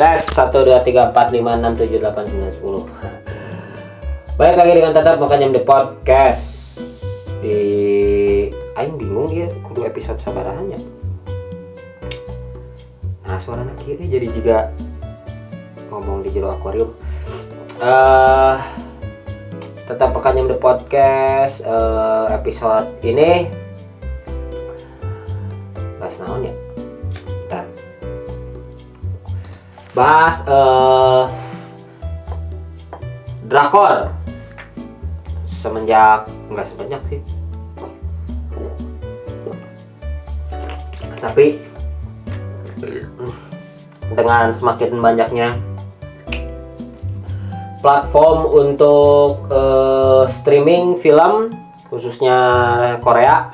tes 1 2 3 4 5 6 7 8 9 10 Baik lagi dengan tetap makanya di podcast. Di Aing bingung dia kudu episode sabarahannya Nah suara kiri jadi juga ngomong di jero akuarium. Eh tetap pekannya di podcast eh, episode ini bahas eh drakor. Semenjak enggak semenjak sih. Tapi dengan semakin banyaknya platform untuk eh, streaming film khususnya Korea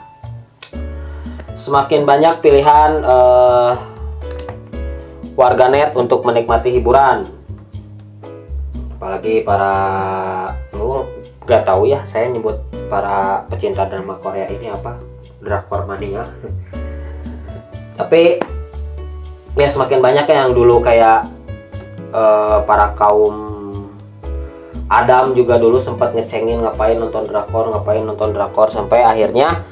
semakin banyak pilihan eh, warganet untuk menikmati hiburan. Apalagi para lu nggak tahu ya saya nyebut para pecinta drama Korea ini apa? Drakor mania tapi ya semakin banyak yang dulu kayak eh, para kaum Adam juga dulu sempat ngecengin ngapain nonton drakor, ngapain nonton drakor sampai akhirnya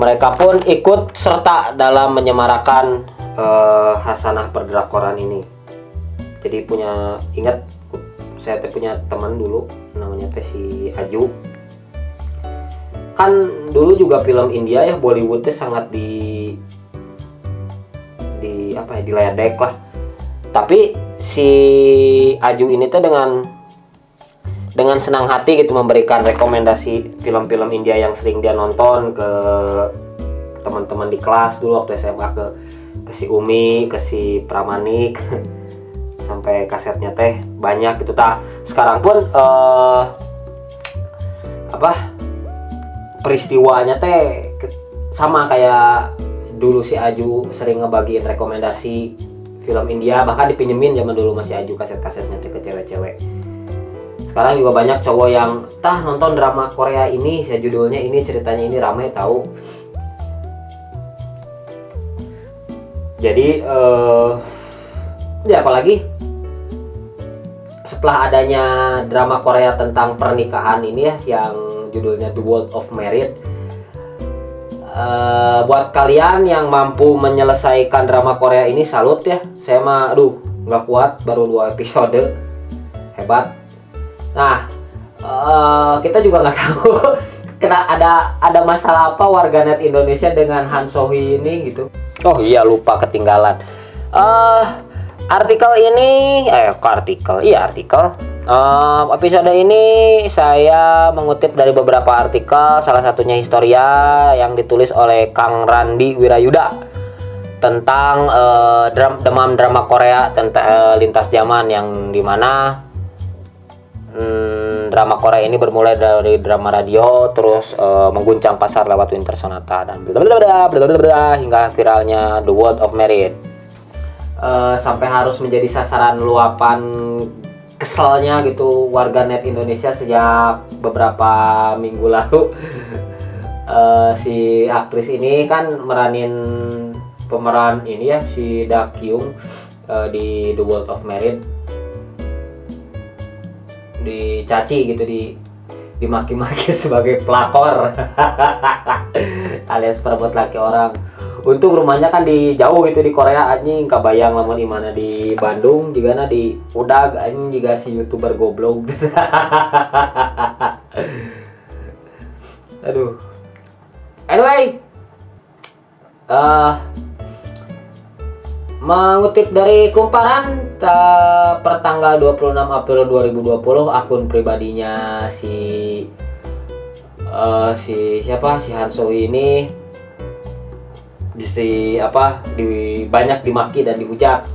mereka pun ikut serta dalam menyemarakan eh, hasanah perdrakoran ini. Jadi punya ingat saya teh punya teman dulu namanya teh si Aju. Kan dulu juga film India ya Bollywood teh sangat di di apa ya diledek lah. Tapi si Aju ini tuh dengan dengan senang hati gitu memberikan rekomendasi film-film India yang sering dia nonton ke teman-teman di kelas dulu waktu SMA ke si Umi, ke si Pramanik sampai kasetnya teh banyak gitu tah. Sekarang pun eh, apa peristiwanya teh sama kayak dulu si Aju sering ngebagiin rekomendasi film India bahkan dipinjemin zaman dulu masih Aju kaset-kasetnya ke cewek-cewek sekarang juga banyak cowok yang tah nonton drama Korea ini saya judulnya ini ceritanya ini ramai tahu jadi eh ya apalagi setelah adanya drama Korea tentang pernikahan ini ya yang judulnya The World of Married eh, buat kalian yang mampu menyelesaikan drama Korea ini salut ya. Saya mah aduh nggak kuat baru dua episode. Hebat. Nah, eh, kita juga nggak tahu kena ada ada masalah apa warganet Indonesia dengan Han Sohee ini gitu. Oh iya lupa ketinggalan. Eh artikel ini eh artikel? Iya artikel. Eh, episode ini saya mengutip dari beberapa artikel, salah satunya Historia yang ditulis oleh Kang Randi Wirayuda tentang eh, dram- demam drama Korea tentang eh, lintas zaman yang di mana Hmm, drama Korea ini bermulai dari drama radio terus eh, mengguncang pasar lewat Winter Sonata dan blablabla, hingga viralnya The World of Merit. Eh, sampai harus menjadi sasaran luapan keselnya gitu warganet Indonesia sejak beberapa minggu lalu. Eh, si aktris ini kan meranin pemeran ini ya si Da Kyung eh, di The World of Merit dicaci gitu di dimaki-maki sebagai pelakor. Alias perebut laki orang. Untung rumahnya kan di jauh gitu di Korea anjing. Kabayang lamun di mana di Bandung juga na di udag anjing juga si youtuber goblok. Aduh. Anyway eh Mengutip dari kumparan per tanggal 26 April 2020 akun pribadinya si eh, si siapa? Si Hanso ini di si apa di banyak dimaki dan dihujat.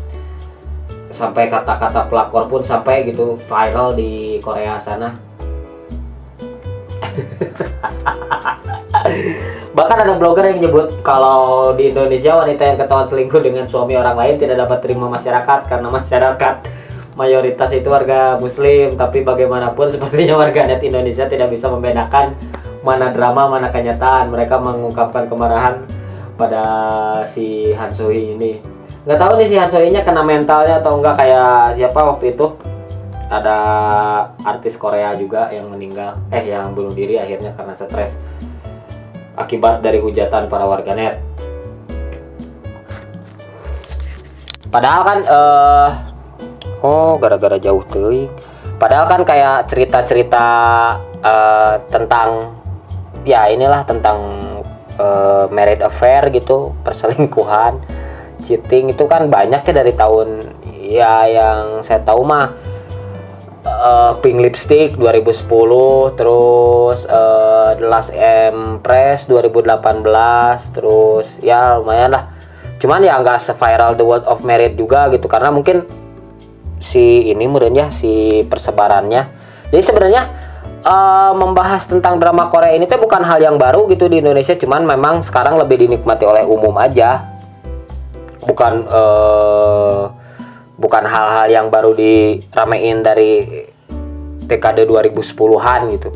Sampai kata-kata pelakor pun sampai gitu viral di Korea sana Bahkan ada blogger yang menyebut kalau di Indonesia wanita yang ketahuan selingkuh dengan suami orang lain tidak dapat terima masyarakat karena masyarakat mayoritas itu warga muslim. Tapi bagaimanapun sepertinya warganet Indonesia tidak bisa membedakan mana drama mana kenyataan. Mereka mengungkapkan kemarahan pada si Han Soo Hee ini. Nggak tahu nih si Hansoinya kena mentalnya atau enggak kayak siapa waktu itu? Ada artis Korea juga yang meninggal. Eh yang bunuh diri akhirnya karena stres akibat dari hujatan para warganet. Padahal kan eh oh gara-gara jauh tuh padahal kan kayak cerita-cerita eh, tentang ya inilah tentang eh, married affair gitu perselingkuhan cheating itu kan banyak ya dari tahun ya yang saya tahu mah uh, Pink Lipstick 2010 terus uh, The Last Empress 2018 terus ya lumayan lah. Cuman ya nggak se-viral The World of Merit juga gitu karena mungkin si ini murahnya si persebarannya. Jadi sebenarnya uh, membahas tentang drama Korea ini tuh bukan hal yang baru gitu di Indonesia cuman memang sekarang lebih dinikmati oleh umum aja. Bukan uh, bukan hal-hal yang baru diramein dari dekade 2010-an gitu.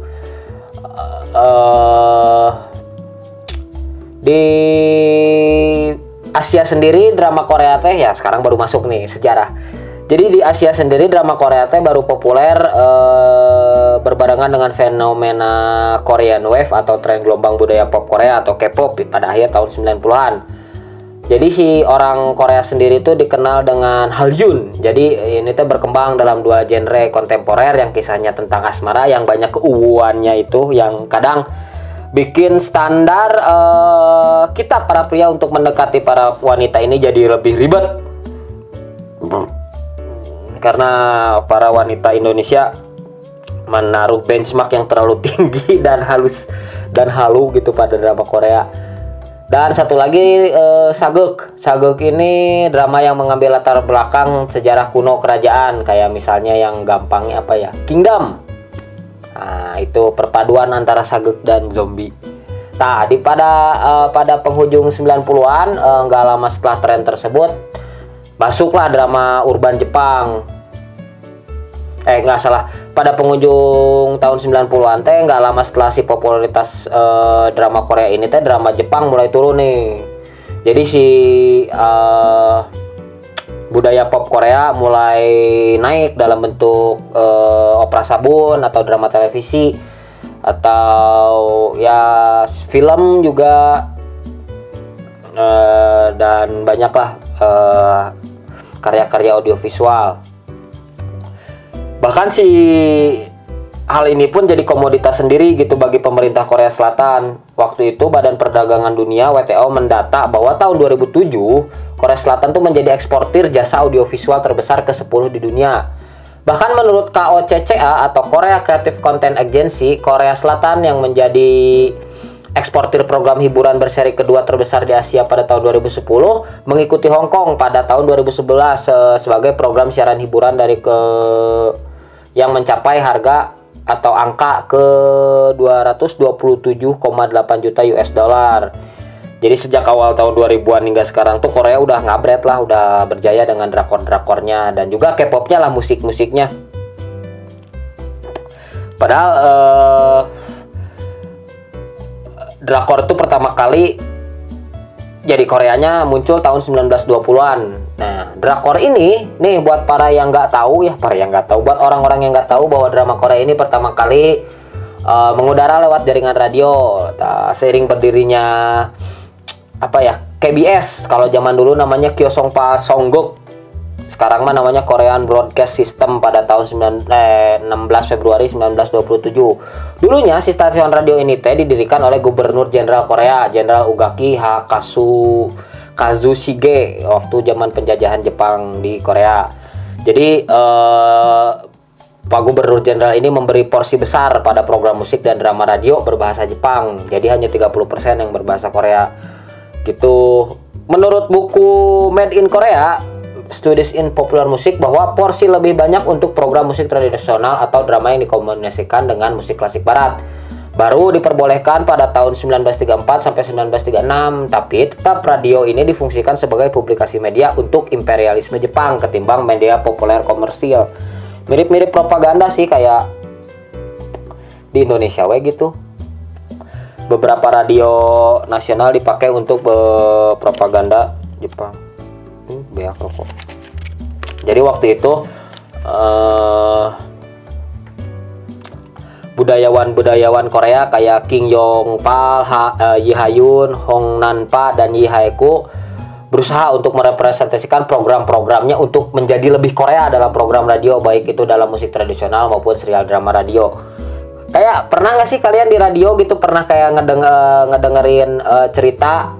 Uh, di Asia sendiri drama Korea teh ya sekarang baru masuk nih sejarah. Jadi di Asia sendiri drama Korea teh baru populer uh, berbarengan dengan fenomena Korean Wave atau tren gelombang budaya pop Korea atau K-pop pada akhir tahun 90-an jadi si orang Korea sendiri itu dikenal dengan Halyun. Jadi ini tuh berkembang dalam dua genre kontemporer yang kisahnya tentang asmara yang banyak keuuannya itu yang kadang bikin standar uh, kita para pria untuk mendekati para wanita ini jadi lebih ribet. Karena para wanita Indonesia menaruh benchmark yang terlalu tinggi dan halus dan halu gitu pada drama Korea dan satu lagi uh, Saguk. Saguk ini drama yang mengambil latar belakang sejarah kuno kerajaan kayak misalnya yang gampangnya apa ya? Kingdom. Nah, itu perpaduan antara Saguk dan zombie. Nah, di pada uh, pada penghujung 90-an uh, nggak lama setelah tren tersebut masuklah drama urban Jepang eh nggak salah. Pada penghujung tahun 90-an teh nggak lama setelah si popularitas uh, drama Korea ini teh drama Jepang mulai turun nih. Jadi si uh, budaya pop Korea mulai naik dalam bentuk uh, opera sabun atau drama televisi atau ya film juga. Uh, dan banyaklah uh, karya-karya audiovisual bahkan si hal ini pun jadi komoditas sendiri gitu bagi pemerintah Korea Selatan. Waktu itu Badan Perdagangan Dunia WTO mendata bahwa tahun 2007 Korea Selatan tuh menjadi eksportir jasa audiovisual terbesar ke-10 di dunia. Bahkan menurut KOCCA atau Korea Creative Content Agency, Korea Selatan yang menjadi eksportir program hiburan berseri kedua terbesar di Asia pada tahun 2010 mengikuti Hong Kong pada tahun 2011 sebagai program siaran hiburan dari ke yang mencapai harga atau angka ke 227,8 juta US dollar. Jadi sejak awal tahun 2000-an hingga sekarang tuh Korea udah ngabret lah, udah berjaya dengan drakor-drakornya dan juga K-popnya lah musik-musiknya. Padahal eh, drakor itu pertama kali jadi Koreanya muncul tahun 1920-an. Nah, drakor ini nih buat para yang nggak tahu ya, para yang nggak tahu, buat orang-orang yang nggak tahu bahwa drama Korea ini pertama kali uh, mengudara lewat jaringan radio. Nah, seiring berdirinya apa ya KBS kalau zaman dulu namanya Kyosongpa Songguk sekarang mah namanya Korean Broadcast System pada tahun 9, eh, 16 Februari 1927. Dulunya si stasiun radio ini teh didirikan oleh Gubernur Jenderal Korea, Jenderal Ugaki Hakasu Kazushige waktu zaman penjajahan Jepang di Korea. Jadi eh, Pak Gubernur Jenderal ini memberi porsi besar pada program musik dan drama radio berbahasa Jepang. Jadi hanya 30% yang berbahasa Korea. Gitu. Menurut buku Made in Korea, Studies in Popular Music bahwa porsi lebih banyak untuk program musik tradisional atau drama yang dikombinasikan dengan musik klasik barat. Baru diperbolehkan pada tahun 1934 sampai 1936, tapi tetap radio ini difungsikan sebagai publikasi media untuk imperialisme Jepang ketimbang media populer komersil. Mirip-mirip propaganda sih kayak di Indonesia we gitu. Beberapa radio nasional dipakai untuk propaganda Jepang hmm, beak rokok jadi waktu itu uh, budayawan-budayawan Korea kayak King Yong Pa, ha, uh, Yi Hayun, Hong Nan Pa dan Yi Haeku berusaha untuk merepresentasikan program-programnya untuk menjadi lebih Korea dalam program radio baik itu dalam musik tradisional maupun serial drama radio. Kayak pernah nggak sih kalian di radio gitu pernah kayak ngedeng uh, ngedengerin uh, cerita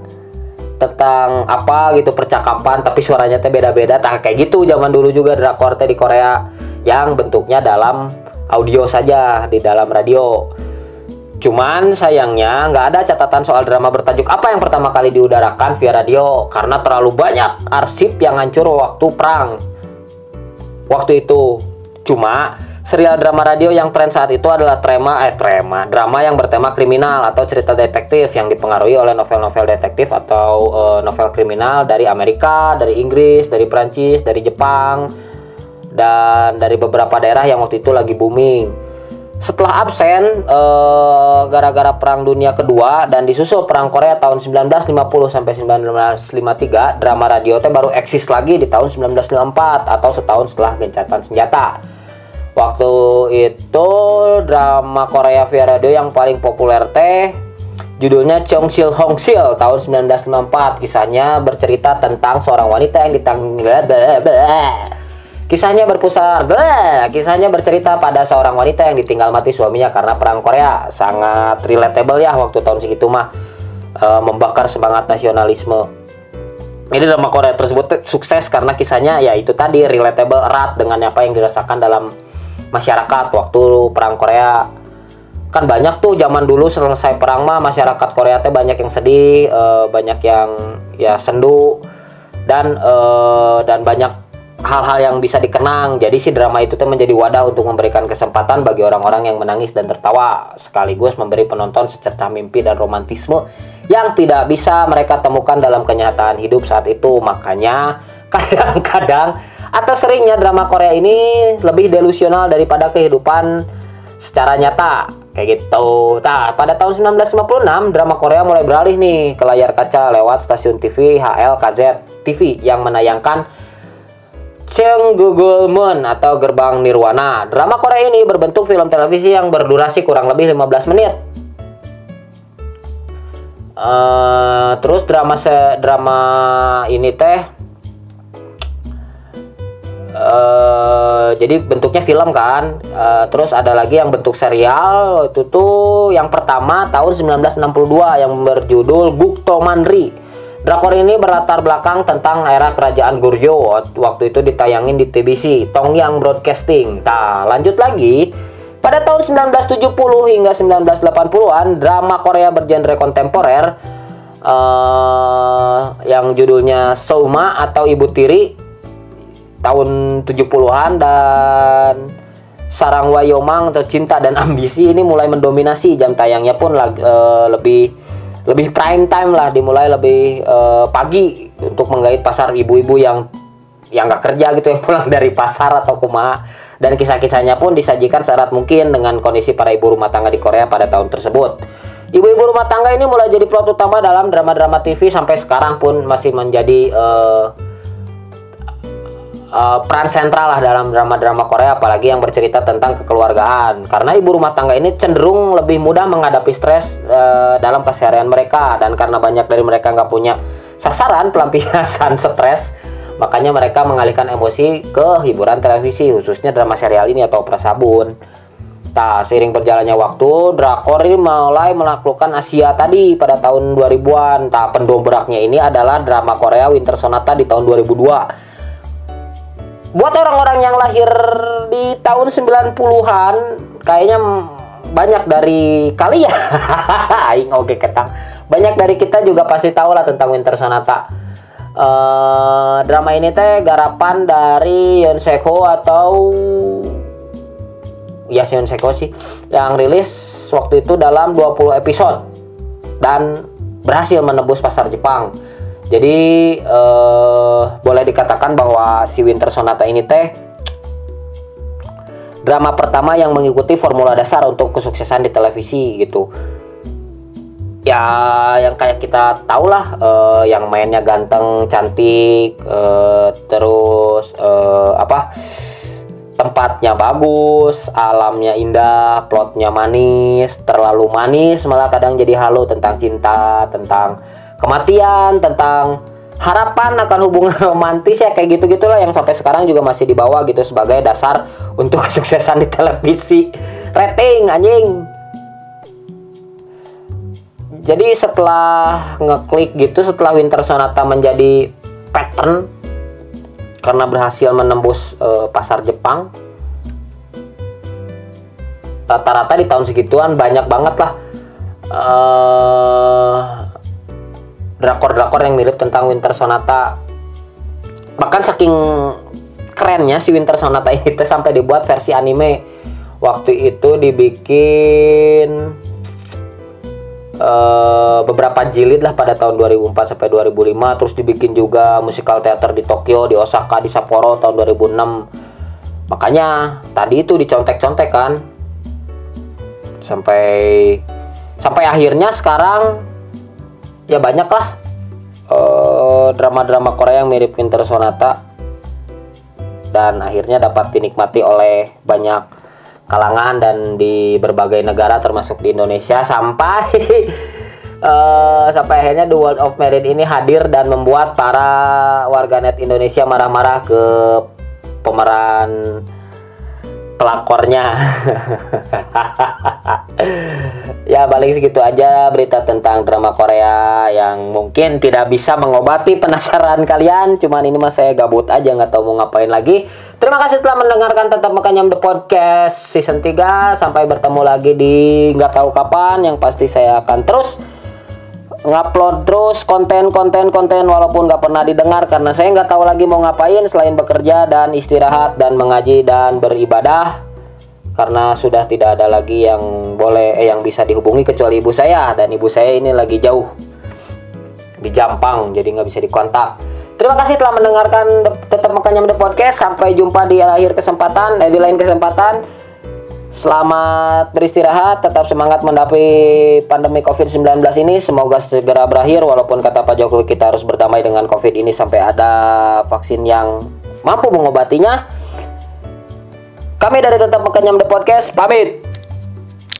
tentang apa gitu percakapan tapi suaranya teh beda-beda tak kayak gitu zaman dulu juga drakor teh di Korea yang bentuknya dalam audio saja di dalam radio. Cuman sayangnya nggak ada catatan soal drama bertajuk apa yang pertama kali diudarakan via radio karena terlalu banyak arsip yang hancur waktu perang. Waktu itu. Cuma serial drama radio yang tren saat itu adalah trema eh trema drama yang bertema kriminal atau cerita detektif yang dipengaruhi oleh novel-novel detektif atau uh, novel kriminal dari Amerika, dari Inggris, dari Prancis, dari Jepang dan dari beberapa daerah yang waktu itu lagi booming. Setelah absen uh, gara-gara Perang Dunia Kedua dan disusul Perang Korea tahun 1950 sampai 1953, drama radio teh baru eksis lagi di tahun 1954 atau setahun setelah gencatan senjata. Waktu itu drama Korea via radio yang paling populer teh judulnya Chong Sil Hong Sil tahun 1994. Kisahnya bercerita tentang seorang wanita yang ditanggal Kisahnya berpusat, bleh. kisahnya bercerita pada seorang wanita yang ditinggal mati suaminya karena perang Korea. Sangat relatable ya waktu tahun segitu mah e, membakar semangat nasionalisme. Ini drama Korea tersebut sukses karena kisahnya ya itu tadi relatable erat dengan apa yang dirasakan dalam masyarakat waktu perang Korea kan banyak tuh zaman dulu selesai perang mah masyarakat Korea teh banyak yang sedih e, banyak yang ya sendu dan e, dan banyak hal-hal yang bisa dikenang. Jadi si drama itu tuh menjadi wadah untuk memberikan kesempatan bagi orang-orang yang menangis dan tertawa sekaligus memberi penonton secerca mimpi dan romantisme yang tidak bisa mereka temukan dalam kenyataan hidup saat itu. Makanya kadang-kadang atau seringnya drama Korea ini lebih delusional daripada kehidupan secara nyata. Kayak gitu. Nah, pada tahun 1956 drama Korea mulai beralih nih ke layar kaca lewat stasiun TV HLKZ TV yang menayangkan Cheong Google Moon atau Gerbang Nirwana. Drama Korea ini berbentuk film televisi yang berdurasi kurang lebih 15 menit. Uh, terus drama se drama ini teh Uh, jadi bentuknya film kan uh, terus ada lagi yang bentuk serial itu tuh yang pertama tahun 1962 yang berjudul Gukto Mandri Drakor ini berlatar belakang tentang era kerajaan Goryeo waktu itu ditayangin di TBC Tongyang Broadcasting. Nah lanjut lagi. Pada tahun 1970 hingga 1980-an drama Korea bergenre kontemporer uh, yang judulnya Souma atau Ibu Tiri tahun 70-an dan Sarang Wayomang atau Cinta dan Ambisi ini mulai mendominasi jam tayangnya pun uh, lebih lebih prime time lah dimulai lebih uh, pagi untuk menggait pasar ibu-ibu yang yang nggak kerja gitu yang pulang dari pasar atau kumaha dan kisah-kisahnya pun disajikan syarat mungkin dengan kondisi para ibu rumah tangga di Korea pada tahun tersebut. Ibu-ibu rumah tangga ini mulai jadi plot utama dalam drama-drama TV sampai sekarang pun masih menjadi uh, uh, peran sentral lah dalam drama-drama Korea apalagi yang bercerita tentang kekeluargaan. Karena ibu rumah tangga ini cenderung lebih mudah menghadapi stres uh, dalam keseharian mereka. Dan karena banyak dari mereka nggak punya sasaran pelampiasan stres makanya mereka mengalihkan emosi ke hiburan televisi khususnya drama serial ini atau prasabun Nah, seiring berjalannya waktu, drakor ini mulai menaklukkan Asia tadi pada tahun 2000-an. Nah, pendobraknya ini adalah drama Korea Winter Sonata di tahun 2002 buat orang-orang yang lahir di tahun 90-an kayaknya banyak dari kalian. Aing oke ketang. Banyak dari kita juga pasti tahu lah tentang Winter Sonata. Uh, drama ini teh garapan dari Yeon Seko atau ya Yeon Seko sih yang rilis waktu itu dalam 20 episode. Dan berhasil menembus pasar Jepang jadi uh, boleh dikatakan bahwa si Winter Sonata ini teh drama pertama yang mengikuti formula dasar untuk kesuksesan di televisi gitu. ya yang kayak kita tahu lah uh, yang mainnya ganteng cantik uh, terus uh, apa tempatnya bagus alamnya indah plotnya manis terlalu manis malah kadang jadi halu tentang cinta tentang kematian tentang harapan akan hubungan romantis ya kayak gitu gitulah yang sampai sekarang juga masih dibawa gitu sebagai dasar untuk kesuksesan di televisi. Rating anjing. Jadi setelah ngeklik gitu setelah Winter Sonata menjadi pattern karena berhasil menembus uh, pasar Jepang rata-rata di tahun segituan banyak banget lah uh, drakor-drakor yang mirip tentang Winter Sonata. Bahkan saking kerennya si Winter Sonata itu sampai dibuat versi anime. Waktu itu dibikin uh, beberapa jilid lah pada tahun 2004 sampai 2005 terus dibikin juga musikal teater di Tokyo di Osaka di Sapporo tahun 2006 makanya tadi itu dicontek-contek kan. Sampai sampai akhirnya sekarang ya banyak lah uh, drama-drama Korea yang mirip Winter Sonata. Dan akhirnya dapat dinikmati oleh banyak kalangan dan di berbagai negara termasuk di Indonesia sampai uh, sampai akhirnya The World of Merit ini hadir dan membuat para warganet Indonesia marah-marah ke pemeran pelakornya. Ya balik segitu aja berita tentang drama Korea yang mungkin tidak bisa mengobati penasaran kalian. Cuman ini mas saya gabut aja nggak tahu mau ngapain lagi. Terima kasih telah mendengarkan tetap makanyam the podcast season 3 sampai bertemu lagi di nggak tahu kapan. Yang pasti saya akan terus ngupload terus konten-konten konten walaupun nggak pernah didengar karena saya nggak tahu lagi mau ngapain selain bekerja dan istirahat dan mengaji dan beribadah. Karena sudah tidak ada lagi yang boleh eh, yang bisa dihubungi kecuali ibu saya dan ibu saya ini lagi jauh di Jampang jadi nggak bisa dikontak. Terima kasih telah mendengarkan tetap makanya the podcast. Sampai jumpa di akhir kesempatan eh, di lain kesempatan Selamat beristirahat, tetap semangat mendapi pandemi COVID-19 ini. Semoga segera berakhir walaupun kata Pak Jokowi kita harus berdamai dengan COVID ini sampai ada vaksin yang mampu mengobatinya. Kami dari Tetap Kenyam The Podcast, pamit.